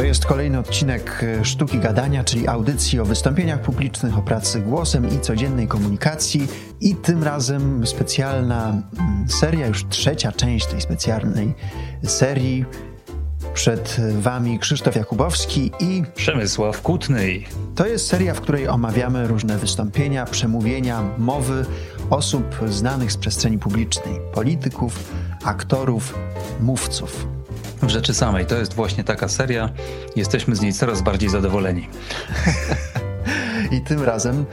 To jest kolejny odcinek e, Sztuki Gadania, czyli audycji o wystąpieniach publicznych, o pracy głosem i codziennej komunikacji. I tym razem specjalna mm, seria, już trzecia część tej specjalnej serii. Przed Wami Krzysztof Jakubowski i Przemysław Kutny. To jest seria, w której omawiamy różne wystąpienia, przemówienia, mowy osób znanych z przestrzeni publicznej, polityków, aktorów, mówców. W rzeczy samej to jest właśnie taka seria. Jesteśmy z niej coraz bardziej zadowoleni. I tym razem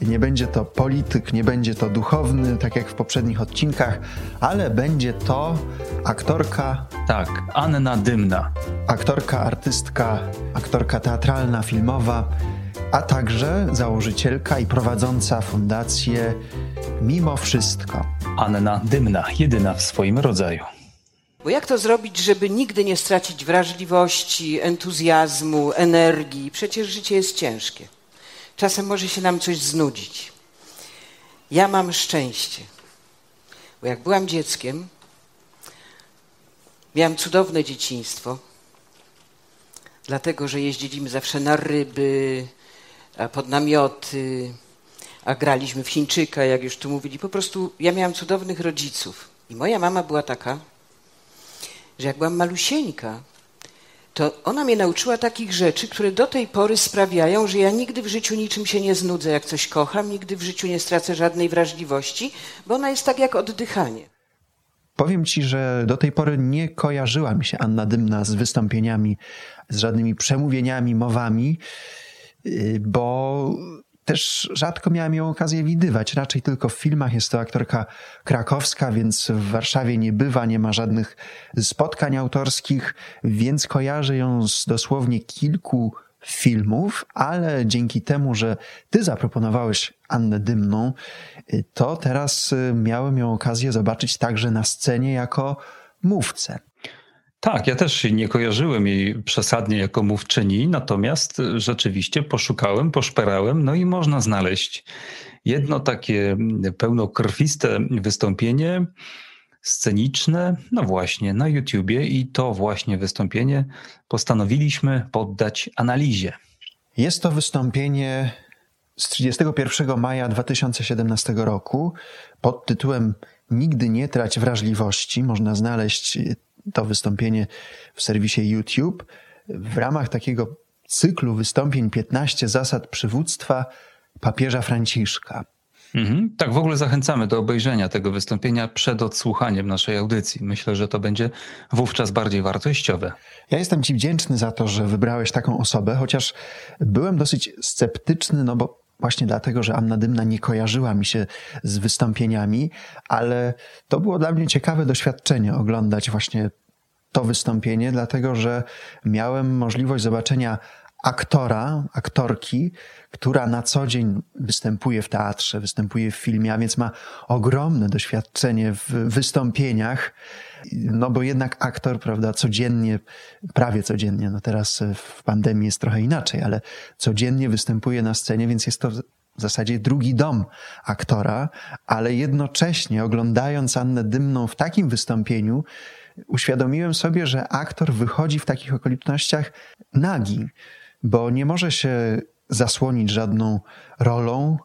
nie będzie to polityk, nie będzie to duchowny, tak jak w poprzednich odcinkach, ale będzie to aktorka. Tak, Anna Dymna. Aktorka, artystka, aktorka teatralna, filmowa, a także założycielka i prowadząca fundację Mimo Wszystko. Anna Dymna, jedyna w swoim rodzaju. Bo jak to zrobić, żeby nigdy nie stracić wrażliwości, entuzjazmu, energii? Przecież życie jest ciężkie. Czasem może się nam coś znudzić. Ja mam szczęście, bo jak byłam dzieckiem, miałam cudowne dzieciństwo, dlatego że jeździliśmy zawsze na ryby, pod namioty, a graliśmy w Chińczyka, jak już tu mówili. Po prostu ja miałam cudownych rodziców. I moja mama była taka, że jak byłam malusieńka, to ona mnie nauczyła takich rzeczy, które do tej pory sprawiają, że ja nigdy w życiu niczym się nie znudzę, jak coś kocham, nigdy w życiu nie stracę żadnej wrażliwości, bo ona jest tak jak oddychanie. Powiem ci, że do tej pory nie kojarzyła mi się Anna Dymna z wystąpieniami, z żadnymi przemówieniami, mowami, y, bo też rzadko miałem ją okazję widywać. Raczej tylko w filmach jest to aktorka krakowska, więc w Warszawie nie bywa, nie ma żadnych spotkań autorskich, więc kojarzę ją z dosłownie kilku filmów, ale dzięki temu, że ty zaproponowałeś Annę Dymną, to teraz miałem ją okazję zobaczyć także na scenie jako mówcę. Tak, ja też nie kojarzyłem jej przesadnie jako mówczyni, natomiast rzeczywiście poszukałem, poszperałem, no i można znaleźć jedno takie pełnokrwiste wystąpienie sceniczne, no właśnie, na YouTubie i to właśnie wystąpienie postanowiliśmy poddać analizie. Jest to wystąpienie z 31 maja 2017 roku pod tytułem Nigdy nie trać wrażliwości. Można znaleźć to wystąpienie w serwisie YouTube w ramach takiego cyklu wystąpień 15 zasad przywództwa papieża Franciszka. Mhm. Tak, w ogóle zachęcamy do obejrzenia tego wystąpienia przed odsłuchaniem naszej audycji. Myślę, że to będzie wówczas bardziej wartościowe. Ja jestem Ci wdzięczny za to, że wybrałeś taką osobę, chociaż byłem dosyć sceptyczny, no bo właśnie dlatego, że Anna Dymna nie kojarzyła mi się z wystąpieniami, ale to było dla mnie ciekawe doświadczenie oglądać właśnie to wystąpienie, dlatego że miałem możliwość zobaczenia aktora, aktorki, która na co dzień występuje w teatrze, występuje w filmie, a więc ma ogromne doświadczenie w wystąpieniach. No bo jednak aktor, prawda, codziennie, prawie codziennie, no teraz w pandemii jest trochę inaczej, ale codziennie występuje na scenie, więc jest to w zasadzie drugi dom aktora, ale jednocześnie oglądając Annę Dymną w takim wystąpieniu, uświadomiłem sobie, że aktor wychodzi w takich okolicznościach nagi, bo nie może się zasłonić żadną rolą,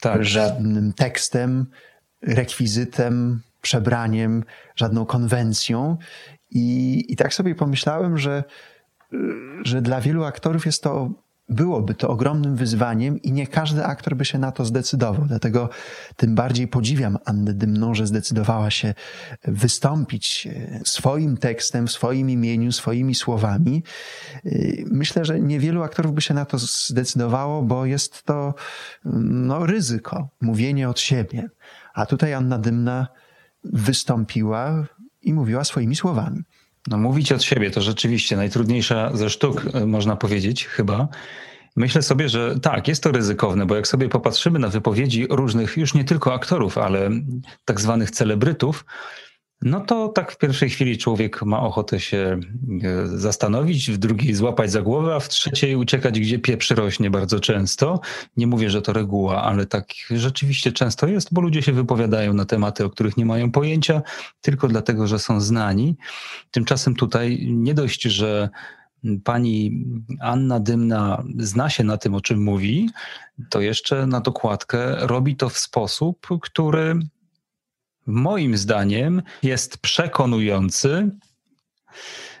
tak. żadnym tekstem, rekwizytem, przebraniem, żadną konwencją. I, I tak sobie pomyślałem, że, że dla wielu aktorów jest to byłoby to ogromnym wyzwaniem i nie każdy aktor by się na to zdecydował. Dlatego tym bardziej podziwiam Annę Dymną, że zdecydowała się wystąpić e, swoim tekstem, w swoim imieniu, swoimi słowami. E, myślę, że niewielu aktorów by się na to zdecydowało, bo jest to no, ryzyko, mówienie od siebie. A tutaj Anna Dymna wystąpiła i mówiła swoimi słowami. No mówić od siebie to rzeczywiście najtrudniejsza ze sztuk, e, można powiedzieć, chyba. Myślę sobie, że tak, jest to ryzykowne, bo jak sobie popatrzymy na wypowiedzi różnych, już nie tylko aktorów, ale tak zwanych celebrytów, no to tak w pierwszej chwili człowiek ma ochotę się e, zastanowić, w drugiej złapać za głowę, a w trzeciej uciekać, gdzie pieprz rośnie bardzo często. Nie mówię, że to reguła, ale tak rzeczywiście często jest, bo ludzie się wypowiadają na tematy, o których nie mają pojęcia, tylko dlatego, że są znani. Tymczasem tutaj nie dość, że pani Anna Dymna zna się na tym, o czym mówi, to jeszcze na dokładkę robi to w sposób, który moim zdaniem jest przekonujący,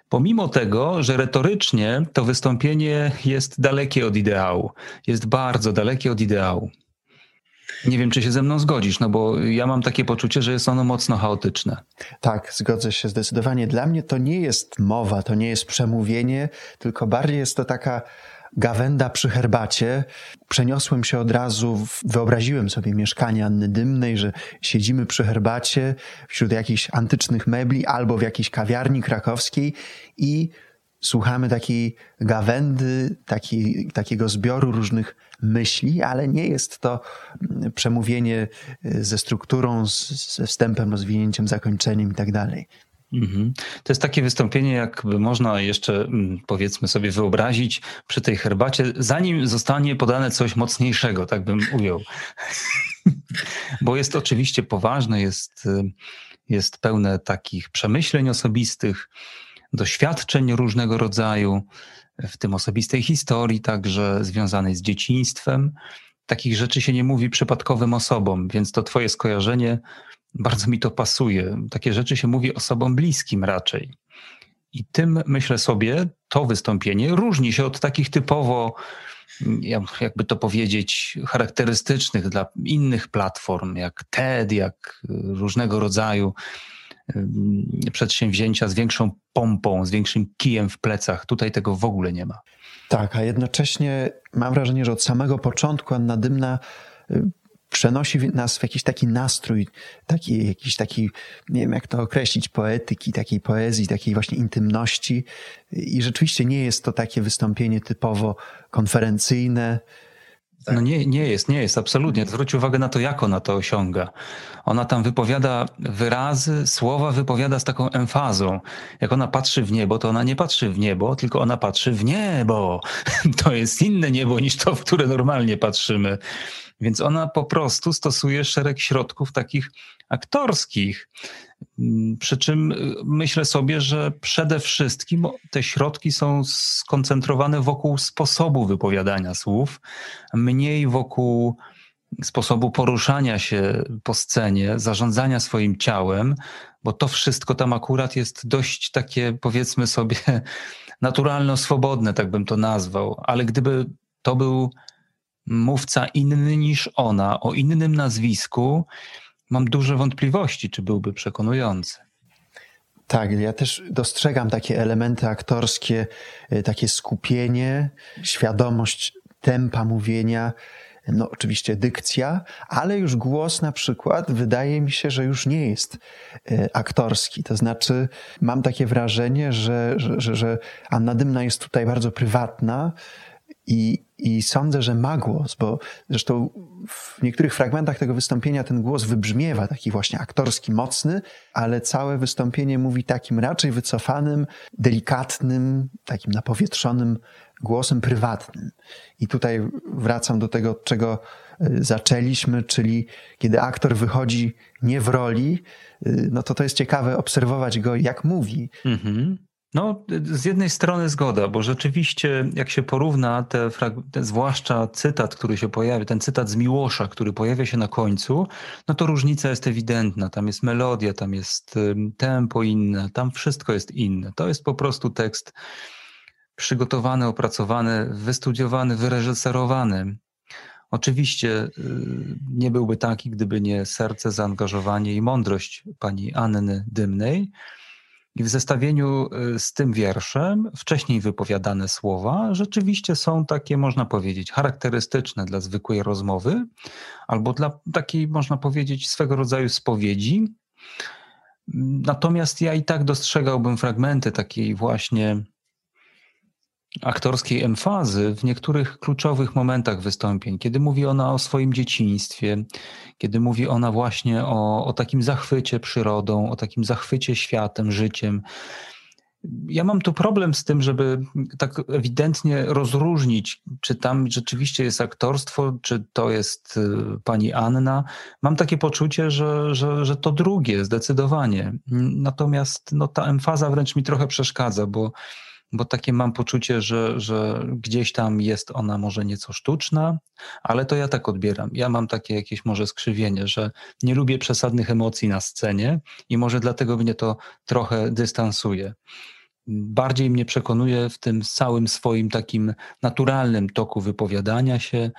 pomimo tego, że retorycznie to wystąpienie jest dalekie od ideału. Jest bardzo dalekie od ideału. Nie wiem, czy się ze mną zgodzisz, no bo ja mam takie poczucie, że jest ono mocno chaotyczne. Tak, zgodzę się zdecydowanie. Dla mnie to nie jest mowa, to nie jest przemówienie, tylko bardziej jest to taka gawenda przy herbacie. Przeniosłem się od razu, wyobraziłem sobie mieszkanie Anny Dymnej, że siedzimy przy herbacie wśród jakichś antycznych mebli albo w jakiejś kawiarni krakowskiej i słuchamy takiej gawędy, takiej, takiego zbioru różnych myśli, ale nie jest to przemówienie ze strukturą, ze wstępem, rozwinięciem, zakończeniem i tak. To jest takie wystąpienie, jakby można jeszcze mm, powiedzmy sobie wyobrazić przy tej herbacie, zanim zostanie podane coś mocniejszego, tak bym ujął. Bo jest oczywiście poważne, jest, y, jest pełne takich przemyśleń osobistych, doświadczeń różnego rodzaju, w tym osobistej historii, także związanej z dzieciństwem. Takich rzeczy się nie mówi przypadkowym osobom, więc to Twoje skojarzenie bardzo mi to pasuje. Takie rzeczy się mówi osobom bliskim raczej. I tym, myślę sobie, to wystąpienie różni się od takich typowo, jakby to powiedzieć, charakterystycznych dla innych platform, jak TED, jak różnego rodzaju przedsięwzięcia z większą pompą, z większym kijem w plecach. Tutaj tego w ogóle nie ma. Tak, a jednocześnie mam wrażenie, że od samego początku Anna Dymna przenosi nas w jakiś taki nastrój, taki, jakiś taki, nie wiem jak to określić, poetyki, takiej poezji, takiej właśnie intymności. I rzeczywiście nie jest to takie wystąpienie typowo konferencyjne, tak. No nie, nie jest, nie jest, absolutnie. Zwróć uwagę na to, jak ona to osiąga. Ona tam wypowiada wyrazy, słowa wypowiada z taką emfazą. Jak ona patrzy w niebo, to ona nie patrzy w niebo, tylko ona patrzy w niebo. To jest inne niebo niż to, w które normalnie patrzymy. Więc ona po prostu stosuje szereg środków takich aktorskich. Mm, przy czym y, myślę sobie, że przede wszystkim te środki są skoncentrowane wokół sposobu wypowiadania słów, mniej wokół sposobu poruszania się po scenie, zarządzania swoim ciałem, bo to wszystko tam akurat jest dość takie, powiedzmy sobie, naturalno-swobodne, tak bym to nazwał. Ale gdyby to był mówca inny niż ona, o innym nazwisku, mam duże wątpliwości, czy byłby przekonujący. Tak, ja też dostrzegam takie elementy aktorskie, y, takie skupienie, świadomość tempa mówienia, no oczywiście dykcja, ale już głos na przykład wydaje mi się, że już nie jest y, aktorski. To znaczy mam takie wrażenie, że, że, że Anna Dymna jest tutaj bardzo prywatna, i, I sądzę, że ma głos, bo zresztą w niektórych fragmentach tego wystąpienia ten głos wybrzmiewa, taki właśnie aktorski, mocny, ale całe wystąpienie mówi takim raczej wycofanym, delikatnym, takim napowietrzonym głosem prywatnym. I tutaj wracam do tego, czego y, zaczęliśmy, czyli kiedy aktor wychodzi nie w roli, y, no to to jest ciekawe obserwować go, jak mówi. Mhm. No, z jednej strony zgoda, bo rzeczywiście, jak się porówna te, zwłaszcza cytat, który się pojawia, ten cytat z Miłosza, który pojawia się na końcu, no to różnica jest ewidentna. Tam jest melodia, tam jest tempo inne, tam wszystko jest inne. To jest po prostu tekst przygotowany, opracowany, wystudiowany, wyreżyserowany. Oczywiście y, nie byłby taki, gdyby nie serce, zaangażowanie i mądrość pani Anny Dymnej. I w zestawieniu y, z tym wierszem wcześniej wypowiadane słowa rzeczywiście są takie, można powiedzieć, charakterystyczne dla zwykłej rozmowy, albo dla takiej, można powiedzieć, swego rodzaju spowiedzi. Natomiast ja i tak dostrzegałbym fragmenty takiej właśnie aktorskiej emfazy w niektórych kluczowych momentach wystąpień, kiedy mówi ona o swoim dzieciństwie, kiedy mówi ona właśnie o, o takim zachwycie przyrodą, o takim zachwycie światem, życiem. Ja mam tu problem z tym, żeby tak ewidentnie rozróżnić, czy tam rzeczywiście jest aktorstwo, czy to jest y, pani Anna. Mam takie poczucie, że, że, że to drugie zdecydowanie. Natomiast no, ta emfaza wręcz mi trochę przeszkadza, bo bo takie mam poczucie, że, że gdzieś tam jest ona może nieco sztuczna, ale to ja tak odbieram. Ja mam takie jakieś może skrzywienie, że nie lubię przesadnych emocji na scenie i może dlatego mnie to trochę dystansuje bardziej mnie przekonuje w tym całym swoim takim naturalnym toku wypowiadania się,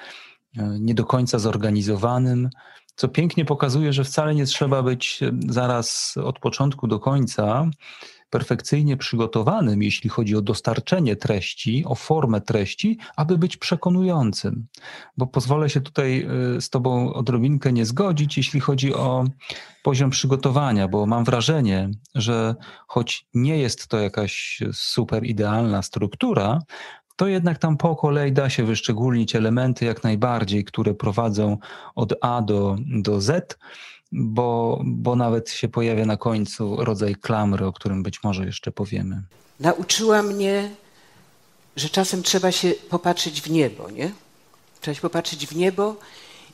e, nie do końca zorganizowanym, co pięknie pokazuje, że wcale nie trzeba być e, zaraz od początku do końca perfekcyjnie przygotowanym, jeśli chodzi o dostarczenie treści, o formę treści, aby być przekonującym. Bo pozwolę się tutaj y, z Tobą odrobinkę nie zgodzić, jeśli chodzi o poziom przygotowania, bo mam wrażenie, że choć nie jest to jakaś super idealna struktura, to jednak tam po kolei da się wyszczególnić elementy jak najbardziej, które prowadzą od A do, do Z bo, bo nawet się pojawia na końcu rodzaj klamry, o którym być może jeszcze powiemy. Nauczyła mnie, że czasem trzeba się popatrzeć w niebo, nie? Trzeba się popatrzeć w niebo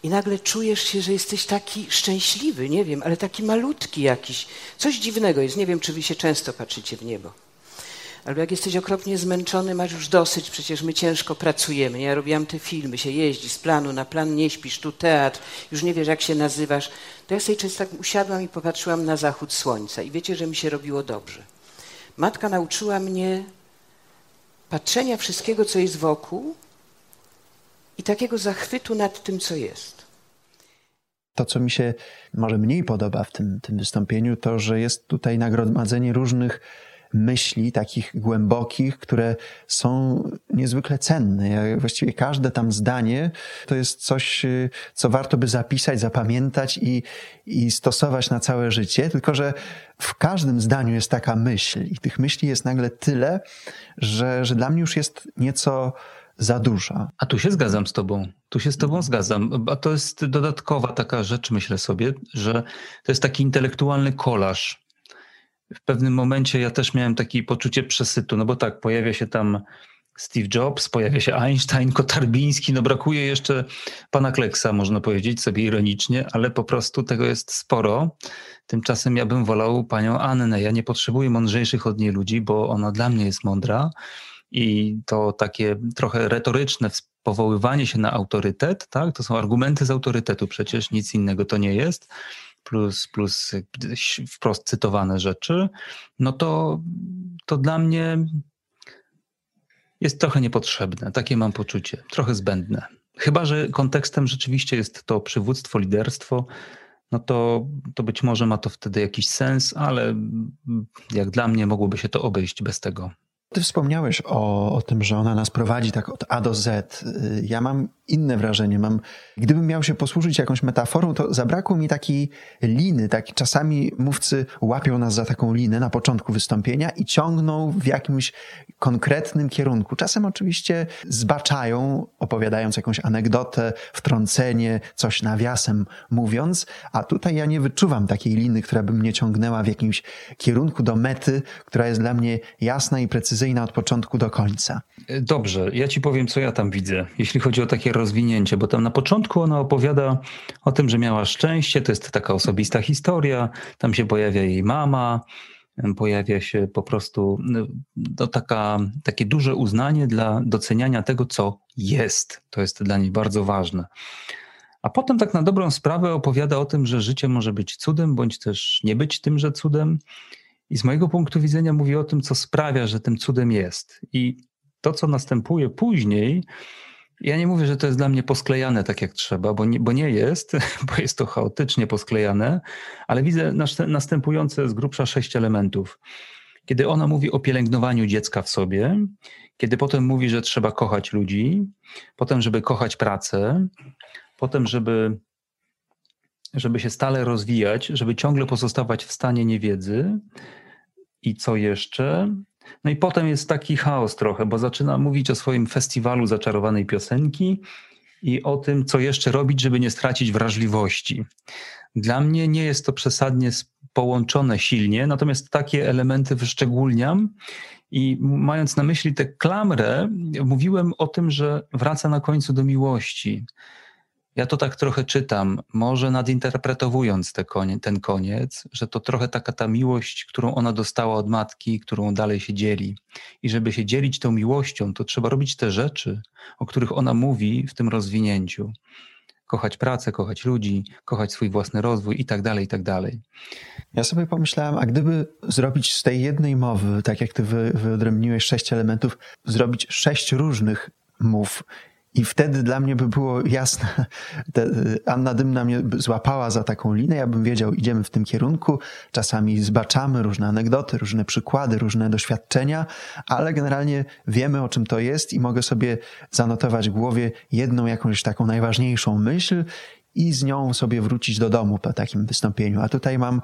i nagle czujesz się, że jesteś taki szczęśliwy, nie wiem, ale taki malutki jakiś. Coś dziwnego jest. Nie wiem, czy wy się często patrzycie w niebo. Albo jak jesteś okropnie zmęczony, masz już dosyć, przecież my ciężko pracujemy. Ja robiłam te filmy, się jeździ z planu na plan, nie śpisz, tu teatr, już nie wiesz jak się nazywasz. To ja sobie często tak usiadłam i popatrzyłam na zachód słońca i wiecie, że mi się robiło dobrze. Matka nauczyła mnie patrzenia wszystkiego, co jest wokół i takiego zachwytu nad tym, co jest. To, co mi się może mniej podoba w tym, tym wystąpieniu, to, że jest tutaj nagromadzenie różnych myśli, takich głębokich, które są niezwykle cenne. Właściwie każde tam zdanie to jest coś, y, co warto by zapisać, zapamiętać i, i stosować na całe życie, tylko że w każdym zdaniu jest taka myśl i tych myśli jest nagle tyle, że, że dla mnie już jest nieco za duża. A tu się zgadzam z tobą. Tu się z tobą zgadzam. A to jest dodatkowa taka rzecz, myślę sobie, że to jest taki intelektualny kolaż w pewnym momencie ja też miałem takie poczucie przesytu, no bo tak, pojawia się tam Steve Jobs, pojawia się Einstein, Kotarbiński, no brakuje jeszcze pana Kleksa, można powiedzieć sobie ironicznie, ale po prostu tego jest sporo. Tymczasem ja bym wolał panią Annę. Ja nie potrzebuję mądrzejszych od niej ludzi, bo ona dla mnie jest mądra i to takie trochę retoryczne powoływanie się na autorytet, tak? To są argumenty z autorytetu, przecież nic innego to nie jest plus, plus wprost cytowane rzeczy, no to, to dla mnie jest trochę niepotrzebne. Takie mam poczucie, trochę zbędne. Chyba, że kontekstem rzeczywiście jest to przywództwo, liderstwo, no to, to być może ma to wtedy jakiś sens, ale jak dla mnie mogłoby się to obejść bez tego. Ty wspomniałeś o, o tym, że ona nas prowadzi tak od A do Z. Ja mam inne wrażenie. Mam, gdybym miał się posłużyć jakąś metaforą, to zabrakło mi takiej liny. Tak, czasami mówcy łapią nas za taką linę na początku wystąpienia i ciągną w jakimś konkretnym kierunku. Czasem oczywiście zbaczają, opowiadając jakąś anegdotę, wtrącenie, coś nawiasem mówiąc, a tutaj ja nie wyczuwam takiej liny, która by mnie ciągnęła w jakimś kierunku do mety, która jest dla mnie jasna i precyzyjna od początku do końca. Dobrze, ja ci powiem, co ja tam widzę, jeśli chodzi o takie rozwinięcie, bo tam na początku ona opowiada o tym, że miała szczęście, to jest taka osobista historia, tam się pojawia jej mama, pojawia się po prostu no, taka, takie duże uznanie dla doceniania tego, co jest. To jest dla niej bardzo ważne. A potem tak na dobrą sprawę opowiada o tym, że życie może być cudem, bądź też nie być tymże cudem. I z mojego punktu widzenia mówi o tym, co sprawia, że tym cudem jest. I to, co następuje później, ja nie mówię, że to jest dla mnie posklejane tak jak trzeba, bo nie, bo nie jest, bo jest to chaotycznie posklejane, ale widzę następujące z grubsza sześć elementów. Kiedy ona mówi o pielęgnowaniu dziecka w sobie, kiedy potem mówi, że trzeba kochać ludzi, potem, żeby kochać pracę, potem, żeby, żeby się stale rozwijać, żeby ciągle pozostawać w stanie niewiedzy. I co jeszcze? No i potem jest taki chaos trochę, bo zaczyna mówić o swoim festiwalu zaczarowanej piosenki i o tym, co jeszcze robić, żeby nie stracić wrażliwości. Dla mnie nie jest to przesadnie połączone silnie, natomiast takie elementy wyszczególniam i mając na myśli tę klamrę, mówiłem o tym, że wraca na końcu do miłości. Ja to tak trochę czytam, może nadinterpretowując te konie, ten koniec, że to trochę taka ta miłość, którą ona dostała od matki, którą dalej się dzieli. I żeby się dzielić tą miłością, to trzeba robić te rzeczy, o których ona mówi w tym rozwinięciu. Kochać pracę, kochać ludzi, kochać swój własny rozwój i tak dalej, i tak dalej. Ja sobie pomyślałem, a gdyby zrobić z tej jednej mowy, tak jak ty wy, wyodrębniłeś sześć elementów, zrobić sześć różnych mów i wtedy dla mnie by było jasne, te, Anna Dymna mnie złapała za taką linę, ja bym wiedział, idziemy w tym kierunku, czasami zbaczamy różne anegdoty, różne przykłady, różne doświadczenia, ale generalnie wiemy o czym to jest i mogę sobie zanotować w głowie jedną jakąś taką najważniejszą myśl i z nią sobie wrócić do domu po takim wystąpieniu. A tutaj mam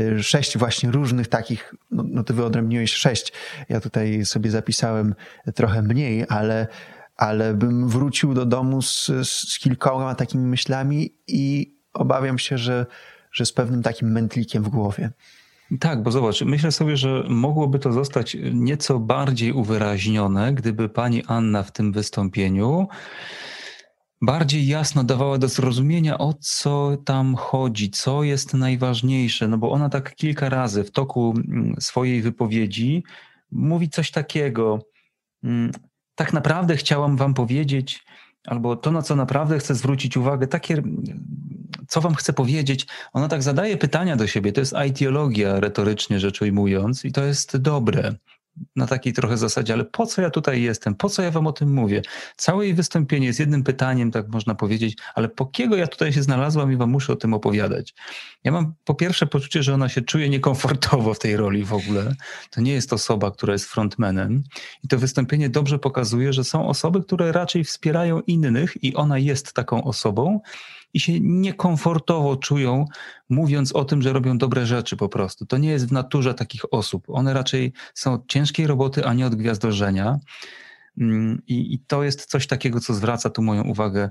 y, sześć właśnie różnych takich, no, no ty wyodrębniłeś sześć, ja tutaj sobie zapisałem trochę mniej, ale ale bym wrócił do domu z, z kilkoma takimi myślami i obawiam się, że, że z pewnym takim mętlikiem w głowie. Tak, bo zobacz, myślę sobie, że mogłoby to zostać nieco bardziej uwyraźnione, gdyby pani Anna w tym wystąpieniu bardziej jasno dawała do zrozumienia, o co tam chodzi, co jest najważniejsze, no bo ona tak kilka razy w toku mm, swojej wypowiedzi mówi coś takiego. Tak naprawdę chciałam wam powiedzieć, albo to, na co naprawdę chcę zwrócić uwagę, takie, co wam chcę powiedzieć, ona tak zadaje pytania do siebie. To jest ideologia, retorycznie rzecz ujmując, i to jest dobre na takiej trochę zasadzie, ale po co ja tutaj jestem? Po co ja wam o tym mówię? Całe jej wystąpienie jest jednym pytaniem, tak można powiedzieć, ale po kiego ja tutaj się znalazłam i wam muszę o tym opowiadać? Ja mam po pierwsze poczucie, że ona się czuje niekomfortowo w tej roli w ogóle. To nie jest osoba, która jest frontmanem i to wystąpienie dobrze pokazuje, że są osoby, które raczej wspierają innych i ona jest taką osobą, i się niekomfortowo czują, mówiąc o tym, że robią dobre rzeczy po prostu. To nie jest w naturze takich osób. One raczej są od ciężkiej roboty, a nie od gwiazdorzenia. Mm, I, I to jest coś takiego, co zwraca tu moją uwagę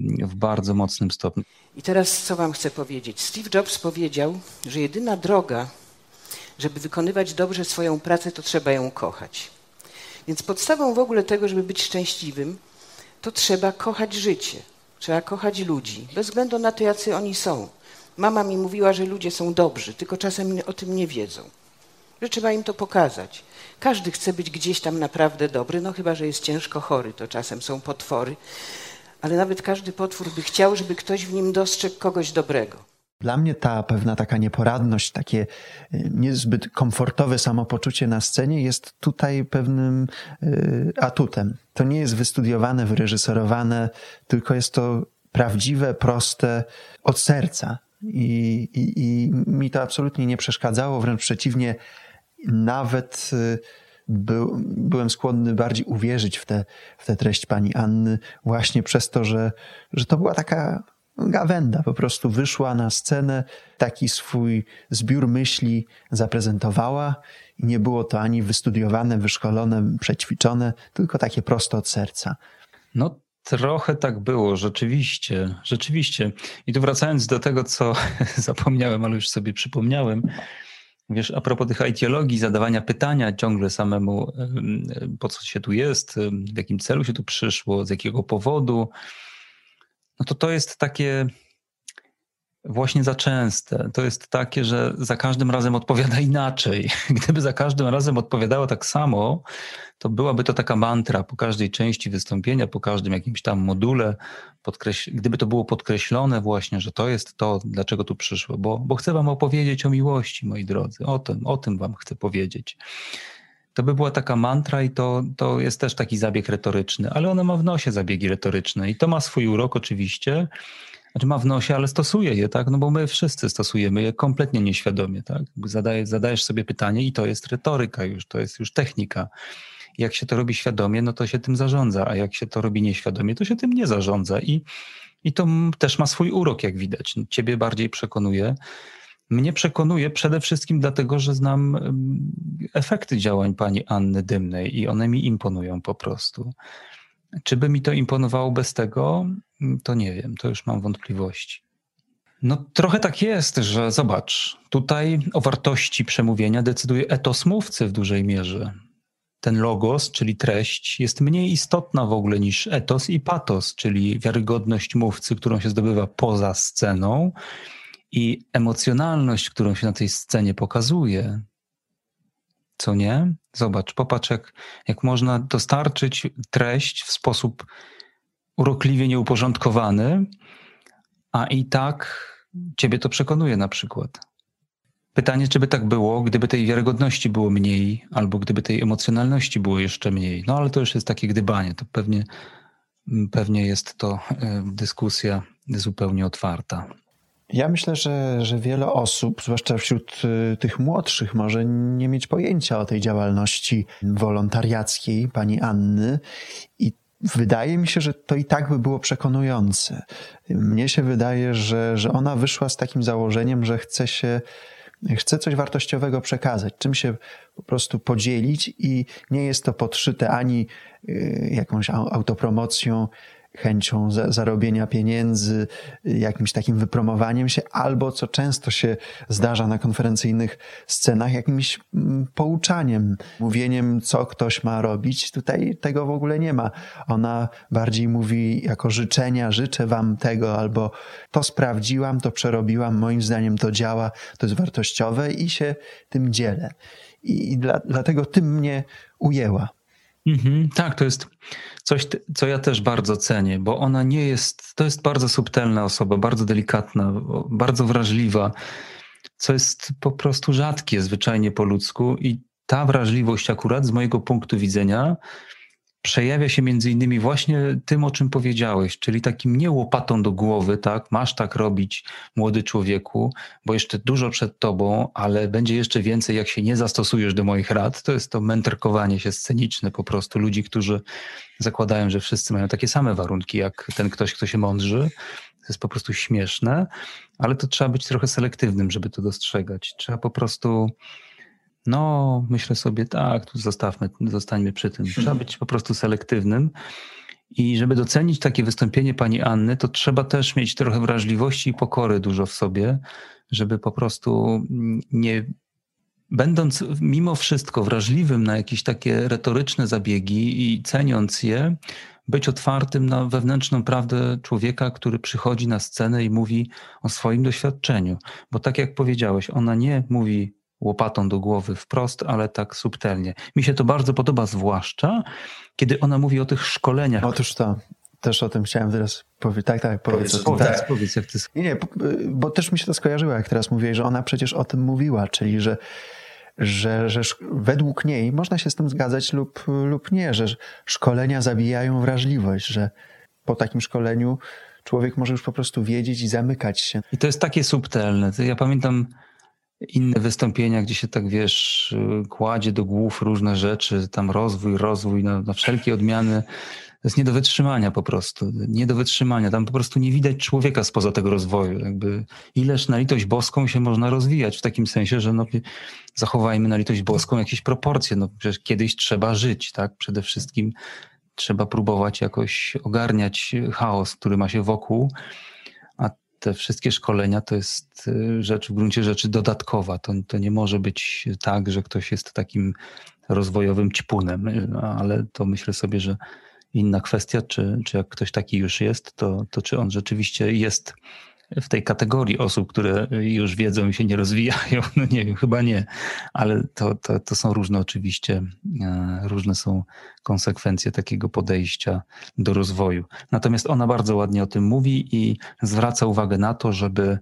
mm, w bardzo mocnym stopniu. I teraz co Wam chcę powiedzieć? Steve Jobs powiedział, że jedyna droga, żeby wykonywać dobrze swoją pracę, to trzeba ją kochać. Więc podstawą w ogóle tego, żeby być szczęśliwym, to trzeba kochać życie. Trzeba kochać ludzi, bez względu na to, jacy oni są. Mama mi mówiła, że ludzie są dobrzy, tylko czasem o tym nie wiedzą. Że trzeba im to pokazać. Każdy chce być gdzieś tam naprawdę dobry, no chyba, że jest ciężko chory, to czasem są potwory. Ale nawet każdy potwór by chciał, żeby ktoś w nim dostrzegł kogoś dobrego. Dla mnie ta pewna taka nieporadność, takie y, niezbyt komfortowe samopoczucie na scenie jest tutaj pewnym y, atutem. To nie jest wystudiowane, wyreżyserowane, tylko jest to prawdziwe, proste, od serca. I, i, i mi to absolutnie nie przeszkadzało, wręcz przeciwnie, nawet y, był, byłem skłonny bardziej uwierzyć w tę w te treść pani Anny, właśnie przez to, że, że to była taka Gawenda po prostu wyszła na scenę, taki swój zbiór myśli zaprezentowała i nie było to ani wystudiowane, wyszkolone, przećwiczone, tylko takie prosto od serca. No trochę tak było, rzeczywiście, rzeczywiście. I tu wracając do tego, co zapomniałem, ale już sobie przypomniałem, Wiesz, a propos tych ideologii, zadawania pytania ciągle samemu, po co się tu jest, w jakim celu się tu przyszło, z jakiego powodu, no to to jest takie właśnie za częste. To jest takie, że za każdym razem odpowiada inaczej. Gdyby za każdym razem odpowiadało tak samo, to byłaby to taka mantra po każdej części wystąpienia, po każdym jakimś tam module. Podkreś... Gdyby to było podkreślone właśnie, że to jest to, dlaczego tu przyszło, bo, bo chcę wam opowiedzieć o miłości, moi drodzy. O tym, o tym wam chcę powiedzieć to by była taka mantra i to, to jest też taki zabieg retoryczny, ale ona ma w nosie zabiegi retoryczne i to ma swój urok oczywiście, znaczy ma w nosie, ale stosuje je, tak? No bo my wszyscy stosujemy je kompletnie nieświadomie, tak? Zadaje, zadajesz sobie pytanie i to jest retoryka już, to jest już technika. Jak się to robi świadomie, no to się tym zarządza, a jak się to robi nieświadomie, to się tym nie zarządza i, i to też ma swój urok, jak widać. Ciebie bardziej przekonuje, mnie przekonuje przede wszystkim dlatego, że znam efekty działań pani Anny Dymnej i one mi imponują po prostu. Czy by mi to imponowało bez tego? Mm, to nie wiem, to już mam wątpliwości. No trochę tak jest, że zobacz, tutaj o wartości przemówienia decyduje etos mówcy w dużej mierze. ten logos, czyli treść, jest mniej istotna w ogóle niż etos i patos, czyli wiarygodność mówcy, którą się zdobywa poza sceną i emocjonalność, którą się na tej scenie pokazuje. Co nie? Zobacz, popatrz, jak, jak można dostarczyć treść w sposób urokliwie nieuporządkowany, a i tak ciebie to przekonuje na przykład. Pytanie, czy by tak było, gdyby tej wiarygodności było mniej, albo gdyby tej emocjonalności było jeszcze mniej. No ale to już jest takie gdybanie. To pewnie, pewnie jest to e, dyskusja zupełnie otwarta. Ja myślę, że, że wiele osób, zwłaszcza wśród y, tych młodszych, może nie mieć pojęcia o tej działalności wolontariackiej pani Anny i wydaje mi się, że to i tak by było przekonujące. Mnie się wydaje, że, że ona wyszła z takim założeniem, że chce się chce coś wartościowego przekazać, czym się po prostu podzielić i nie jest to podszyte ani y, jakąś autopromocją, chęcią zarobienia pieniędzy, jakimś takim wypromowaniem się, albo co często się zdarza na konferencyjnych scenach, jakimś mm, pouczaniem, mówieniem, co ktoś ma robić. Tutaj tego w ogóle nie ma. Ona bardziej mówi jako życzenia, życzę wam tego, albo to sprawdziłam, to przerobiłam, moim zdaniem to działa, to jest wartościowe i się tym dzielę. I dla, dlatego tym mnie ujęła. Mhm, tak, to jest coś, co ja też bardzo cenię, bo ona nie jest, to jest bardzo subtelna osoba, bardzo delikatna, bardzo wrażliwa, co jest po prostu rzadkie zwyczajnie po ludzku i ta wrażliwość akurat z mojego punktu widzenia przejawia się między innymi właśnie tym, o czym powiedziałeś, czyli takim nie łopatą do głowy, tak, masz tak robić, młody człowieku, bo jeszcze dużo przed tobą, ale będzie jeszcze więcej, jak się nie zastosujesz do moich rad. To jest to mędrkowanie się sceniczne po prostu ludzi, którzy zakładają, że wszyscy mają takie same warunki, jak ten ktoś, kto się mądrzy. To jest po prostu śmieszne, ale to trzeba być trochę selektywnym, żeby to dostrzegać. Trzeba po prostu no, myślę sobie, tak, tu zostawmy, zostańmy przy tym. Trzeba być po prostu selektywnym. I żeby docenić takie wystąpienie pani Anny, to trzeba też mieć trochę wrażliwości i pokory dużo w sobie, żeby po prostu nie, będąc mimo wszystko wrażliwym na jakieś takie retoryczne zabiegi i ceniąc je, być otwartym na wewnętrzną prawdę człowieka, który przychodzi na scenę i mówi o swoim doświadczeniu. Bo tak jak powiedziałeś, ona nie mówi łopatą do głowy wprost, ale tak subtelnie. Mi się to bardzo podoba, zwłaszcza kiedy ona mówi o tych szkoleniach. Otóż to. Też o tym chciałem teraz powiedzieć. Tak, tak, powiedz. Powiedz, tak. powiedz jak ty... Nie, nie, bo też mi się to skojarzyło, jak teraz mówiłeś, że ona przecież o tym mówiła, czyli że, że, że według niej można się z tym zgadzać lub, lub nie, że szkolenia zabijają wrażliwość, że po takim szkoleniu człowiek może już po prostu wiedzieć i zamykać się. I to jest takie subtelne. Ja pamiętam inne wystąpienia, gdzie się tak wiesz, kładzie do głów różne rzeczy, tam rozwój, rozwój na, na wszelkie odmiany. To jest nie do wytrzymania po prostu, nie do wytrzymania. Tam po prostu nie widać człowieka spoza tego rozwoju. Jakby ileż na litość boską się można rozwijać w takim sensie, że no, zachowajmy na litość boską jakieś proporcje. No, przecież kiedyś trzeba żyć, tak? Przede wszystkim trzeba próbować jakoś ogarniać chaos, który ma się wokół te wszystkie szkolenia to jest y, rzecz w gruncie rzeczy dodatkowa. To, to nie może być tak, że ktoś jest takim rozwojowym ćpunem, y, ale to myślę sobie, że inna kwestia, czy, czy jak ktoś taki już jest, to, to czy on rzeczywiście jest w tej kategorii osób, które już wiedzą i się nie rozwijają, no nie wiem, chyba nie, ale to, to, to są różne oczywiście, e, różne są konsekwencje takiego podejścia do rozwoju. Natomiast ona bardzo ładnie o tym mówi i zwraca uwagę na to, żeby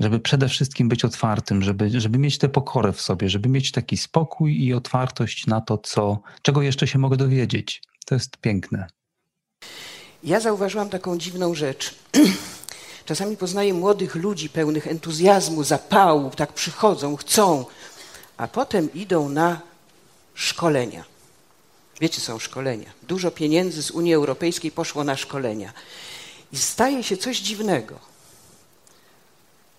żeby przede wszystkim być otwartym, żeby, żeby mieć tę pokorę w sobie, żeby mieć taki spokój i otwartość na to, co, czego jeszcze się mogę dowiedzieć. To jest piękne. Ja zauważyłam taką dziwną rzecz. Czasami poznaję młodych ludzi pełnych entuzjazmu, zapału, tak przychodzą, chcą, a potem idą na szkolenia. Wiecie, są szkolenia. Dużo pieniędzy z Unii Europejskiej poszło na szkolenia. I staje się coś dziwnego,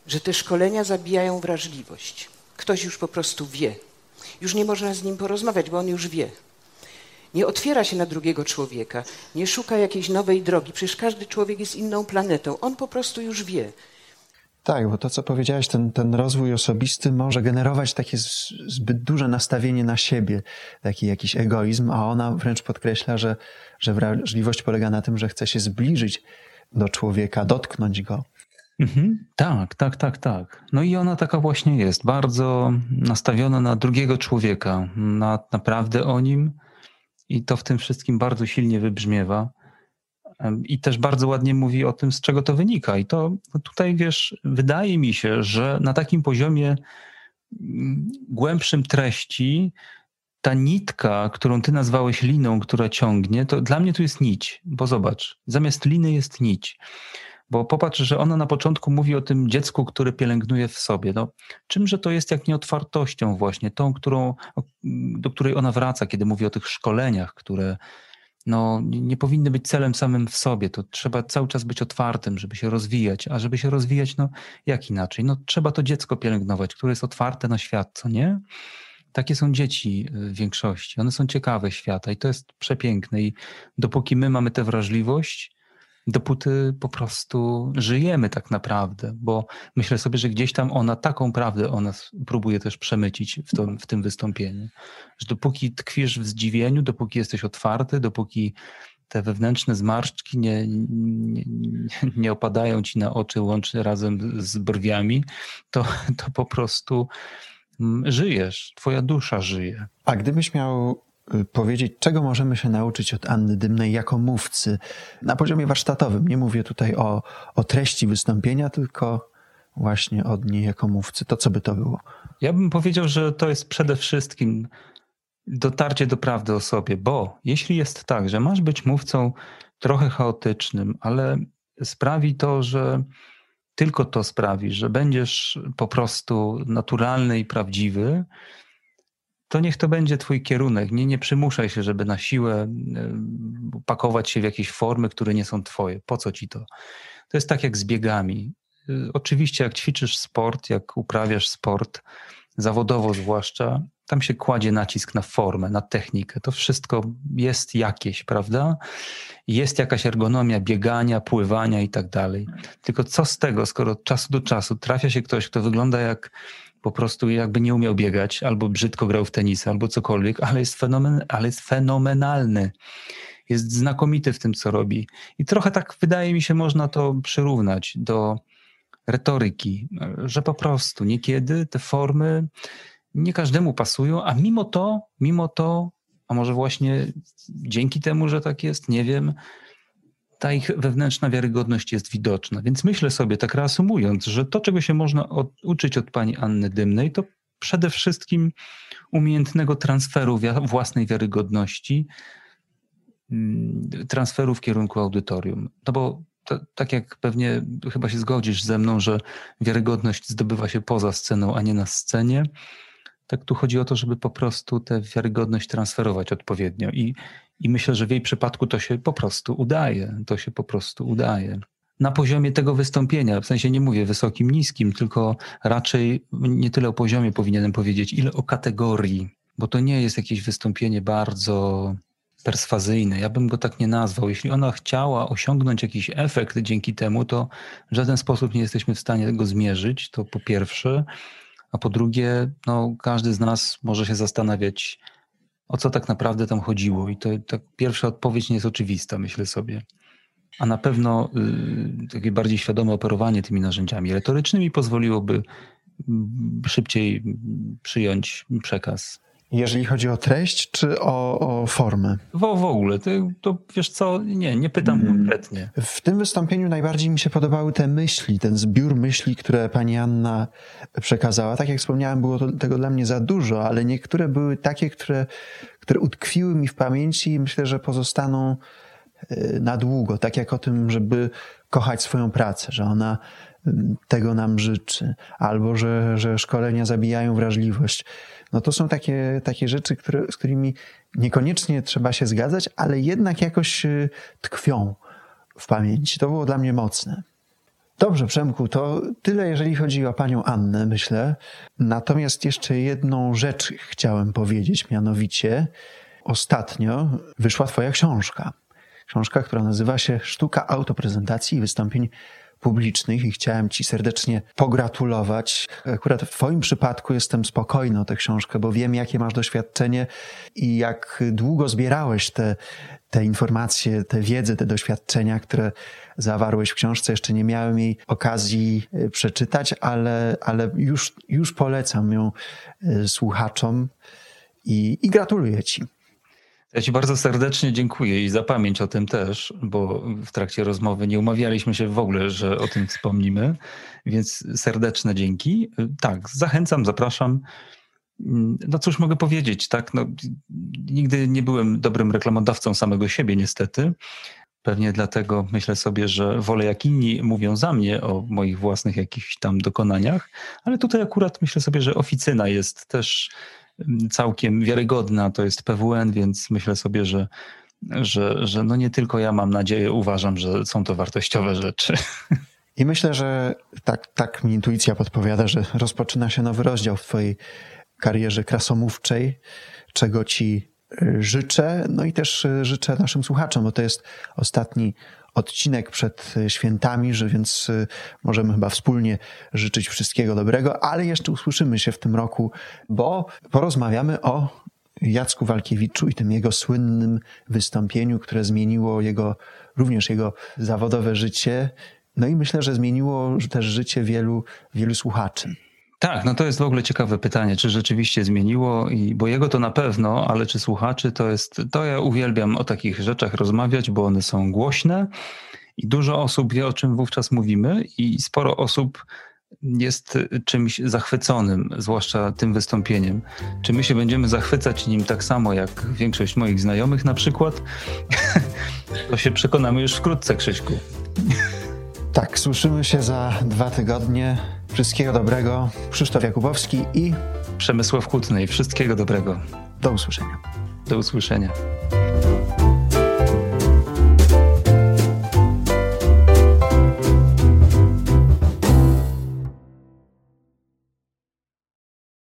że te szkolenia zabijają wrażliwość. Ktoś już po prostu wie. Już nie można z nim porozmawiać, bo on już wie nie otwiera się na drugiego człowieka, nie szuka jakiejś nowej drogi. Przecież każdy człowiek jest inną planetą. On po prostu już wie. Tak, bo to, co powiedziałeś, ten, ten rozwój osobisty może generować takie zbyt duże nastawienie na siebie, taki jakiś egoizm, a ona wręcz podkreśla, że, że wrażliwość polega na tym, że chce się zbliżyć do człowieka, dotknąć go. Mhm. Tak, tak, tak, tak. No i ona taka właśnie jest, bardzo nastawiona na drugiego człowieka, na naprawdę o nim i to w tym wszystkim bardzo silnie wybrzmiewa. I też bardzo ładnie mówi o tym, z czego to wynika. I to tutaj, wiesz, wydaje mi się, że na takim poziomie mm, głębszym treści ta nitka, którą ty nazwałeś liną, która ciągnie, to dla mnie to jest nić, bo zobacz, zamiast liny jest nić. Bo popatrz, że ona na początku mówi o tym dziecku, które pielęgnuje w sobie. No, czymże to jest jak nieotwartością właśnie, tą, którą, do której ona wraca, kiedy mówi o tych szkoleniach, które no, nie powinny być celem samym w sobie. To trzeba cały czas być otwartym, żeby się rozwijać. A żeby się rozwijać, no jak inaczej? No, trzeba to dziecko pielęgnować, które jest otwarte na świat, co nie? Takie są dzieci w większości. One są ciekawe świata i to jest przepiękne. I dopóki my mamy tę wrażliwość, dopóty po prostu żyjemy tak naprawdę, bo myślę sobie, że gdzieś tam ona taką prawdę o nas próbuje też przemycić w, to, w tym wystąpieniu. Że dopóki tkwisz w zdziwieniu, dopóki jesteś otwarty, dopóki te wewnętrzne zmarszczki nie, nie, nie opadają ci na oczy łącznie razem z brwiami, to, to po prostu mm, żyjesz, twoja dusza żyje. A gdybyś miał powiedzieć, czego możemy się nauczyć od Anny Dymnej jako mówcy na poziomie warsztatowym. Nie mówię tutaj o, o treści wystąpienia, tylko właśnie od niej jako mówcy. To co by to było? Ja bym powiedział, że to jest przede wszystkim dotarcie do prawdy o sobie, bo jeśli jest tak, że masz być mówcą trochę chaotycznym, ale sprawi to, że tylko to sprawi, że będziesz po prostu naturalny i prawdziwy, to niech to będzie twój kierunek. Nie, nie przymuszaj się, żeby na siłę e, pakować się w jakieś formy, które nie są twoje. Po co ci to? To jest tak jak z biegami. E, oczywiście jak ćwiczysz sport, jak uprawiasz sport, zawodowo zwłaszcza, tam się kładzie nacisk na formę, na technikę. To wszystko jest jakieś, prawda? Jest jakaś ergonomia biegania, pływania i tak dalej. Tylko co z tego, skoro od czasu do czasu trafia się ktoś, kto wygląda jak po prostu jakby nie umiał biegać, albo brzydko grał w tenis, albo cokolwiek, ale jest, fenomen, ale jest fenomenalny. Jest znakomity w tym, co robi. I trochę tak wydaje mi się, można to przyrównać do retoryki, że po prostu niekiedy te formy nie każdemu pasują, a mimo to, mimo to, a może właśnie dzięki temu, że tak jest, nie wiem, ta ich wewnętrzna wiarygodność jest widoczna. Więc myślę sobie, tak reasumując, że to, czego się można od, uczyć od pani Anny Dymnej, to przede wszystkim umiejętnego transferu własnej wiarygodności, mm, transferu w kierunku audytorium. No bo to, tak jak pewnie chyba się zgodzisz ze mną, że wiarygodność zdobywa się poza sceną, a nie na scenie, tak tu chodzi o to, żeby po prostu tę wiarygodność transferować odpowiednio. I, I myślę, że w jej przypadku to się po prostu udaje. To się po prostu udaje. Na poziomie tego wystąpienia, w sensie nie mówię wysokim, niskim, tylko raczej nie tyle o poziomie powinienem powiedzieć, ile o kategorii, bo to nie jest jakieś wystąpienie bardzo perswazyjne. Ja bym go tak nie nazwał. Jeśli ona chciała osiągnąć jakiś efekt dzięki temu, to w żaden sposób nie jesteśmy w stanie go zmierzyć. To po pierwsze. A po drugie, no, każdy z nas może się zastanawiać, o co tak naprawdę tam chodziło. I to tak pierwsza odpowiedź nie jest oczywista, myślę sobie. A na pewno y, takie bardziej świadome operowanie tymi narzędziami retorycznymi pozwoliłoby szybciej przyjąć przekaz. Jeżeli chodzi o treść, czy o, o formę? W, w ogóle, to, to, wiesz co, nie, nie pytam hmm. konkretnie. W tym wystąpieniu najbardziej mi się podobały te myśli, ten zbiór myśli, które pani Anna przekazała. Tak jak wspomniałem, było to, tego dla mnie za dużo, ale niektóre były takie, które, które utkwiły mi w pamięci i myślę, że pozostaną e, na długo. Tak jak o tym, żeby kochać swoją pracę, że ona tego nam życzy, albo że, że szkolenia zabijają wrażliwość no to są takie, takie rzeczy, które, z którymi niekoniecznie trzeba się zgadzać, ale jednak jakoś y, tkwią w pamięci. To było dla mnie mocne. Dobrze, Przemku, to tyle, jeżeli chodzi o panią Annę, myślę. Natomiast jeszcze jedną rzecz chciałem powiedzieć, mianowicie ostatnio wyszła twoja książka. Książka, która nazywa się Sztuka autoprezentacji i wystąpień publicznych i chciałem Ci serdecznie pogratulować. Akurat w Twoim przypadku jestem spokojny o tę książkę, bo wiem, jakie masz doświadczenie i jak długo zbierałeś te, te informacje, te wiedzę, te doświadczenia, które zawarłeś w książce. Jeszcze nie miałem jej okazji e, przeczytać, ale, ale już, już polecam ją e, słuchaczom i, i gratuluję Ci. Ja Ci bardzo serdecznie dziękuję i za pamięć o tym też, bo w trakcie rozmowy nie umawialiśmy się w ogóle, że o tym wspomnimy, więc serdeczne dzięki. Tak, zachęcam, zapraszam. No cóż mogę powiedzieć, tak? No, nigdy nie byłem dobrym reklamodawcą samego siebie, niestety. Pewnie dlatego myślę sobie, że wolę jak inni mówią za mnie o moich własnych jakichś tam dokonaniach, ale tutaj akurat myślę sobie, że oficyna jest też całkiem wiarygodna, to jest PWN, więc myślę sobie, że, że, że no nie tylko ja mam nadzieję, uważam, że są to wartościowe rzeczy. I myślę, że tak, tak mi intuicja podpowiada, że rozpoczyna się nowy rozdział w Twojej karierze krasomówczej, czego Ci y, życzę, no i też y, życzę naszym słuchaczom, bo to jest ostatni odcinek przed y, świętami, że więc y, możemy chyba wspólnie życzyć wszystkiego dobrego, ale jeszcze usłyszymy się w tym roku, bo porozmawiamy o Jacku Walkiewiczu i tym jego słynnym wystąpieniu, które zmieniło jego, również jego zawodowe życie. No i myślę, że zmieniło też życie wielu, wielu słuchaczy. Tak, no to jest w ogóle ciekawe pytanie, czy rzeczywiście zmieniło, i, bo jego to na pewno, ale czy słuchaczy to jest, to ja uwielbiam o takich rzeczach rozmawiać, bo one są głośne i dużo osób wie, o czym wówczas mówimy i sporo osób jest czymś zachwyconym, zwłaszcza tym wystąpieniem. Czy my się będziemy zachwycać nim tak samo jak większość moich znajomych na przykład? to się przekonamy już wkrótce, Krzyśku. Tak, słyszymy się za dwa tygodnie. Wszystkiego dobrego. Krzysztof Jakubowski i Przemysław Kutnej. Wszystkiego dobrego. Do usłyszenia. Do usłyszenia.